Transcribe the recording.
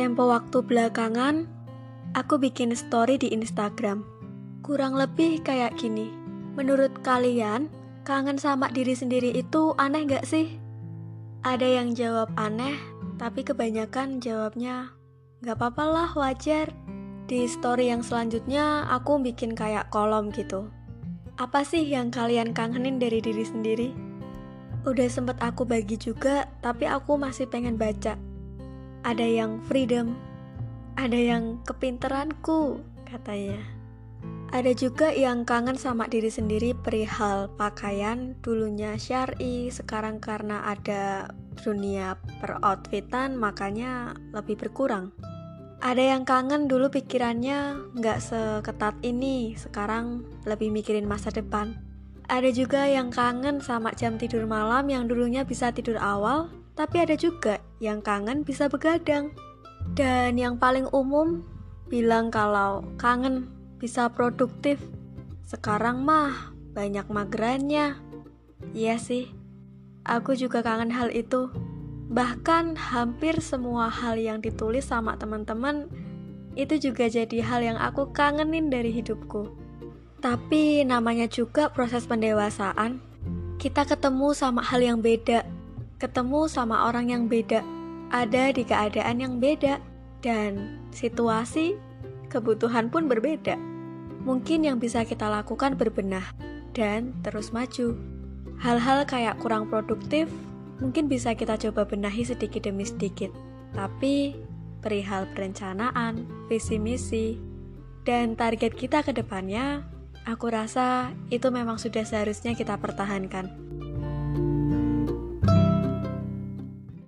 Tempo waktu belakangan, aku bikin story di Instagram. Kurang lebih kayak gini. Menurut kalian, kangen sama diri sendiri itu aneh gak sih? Ada yang jawab aneh, tapi kebanyakan jawabnya gak apa-apa lah wajar. Di story yang selanjutnya, aku bikin kayak kolom gitu. Apa sih yang kalian kangenin dari diri sendiri? Udah sempet aku bagi juga, tapi aku masih pengen baca ada yang freedom, ada yang kepinteranku, katanya. Ada juga yang kangen sama diri sendiri perihal pakaian, dulunya syari, sekarang karena ada dunia peroutfitan makanya lebih berkurang. Ada yang kangen dulu pikirannya nggak seketat ini, sekarang lebih mikirin masa depan. Ada juga yang kangen sama jam tidur malam yang dulunya bisa tidur awal, tapi ada juga yang kangen bisa begadang. Dan yang paling umum bilang kalau kangen bisa produktif. Sekarang mah banyak magerannya. Iya sih, aku juga kangen hal itu. Bahkan hampir semua hal yang ditulis sama teman-teman itu juga jadi hal yang aku kangenin dari hidupku. Tapi namanya juga proses pendewasaan. Kita ketemu sama hal yang beda ketemu sama orang yang beda, ada di keadaan yang beda, dan situasi kebutuhan pun berbeda. Mungkin yang bisa kita lakukan berbenah dan terus maju. Hal-hal kayak kurang produktif mungkin bisa kita coba benahi sedikit demi sedikit. Tapi perihal perencanaan, visi misi, dan target kita ke depannya, aku rasa itu memang sudah seharusnya kita pertahankan.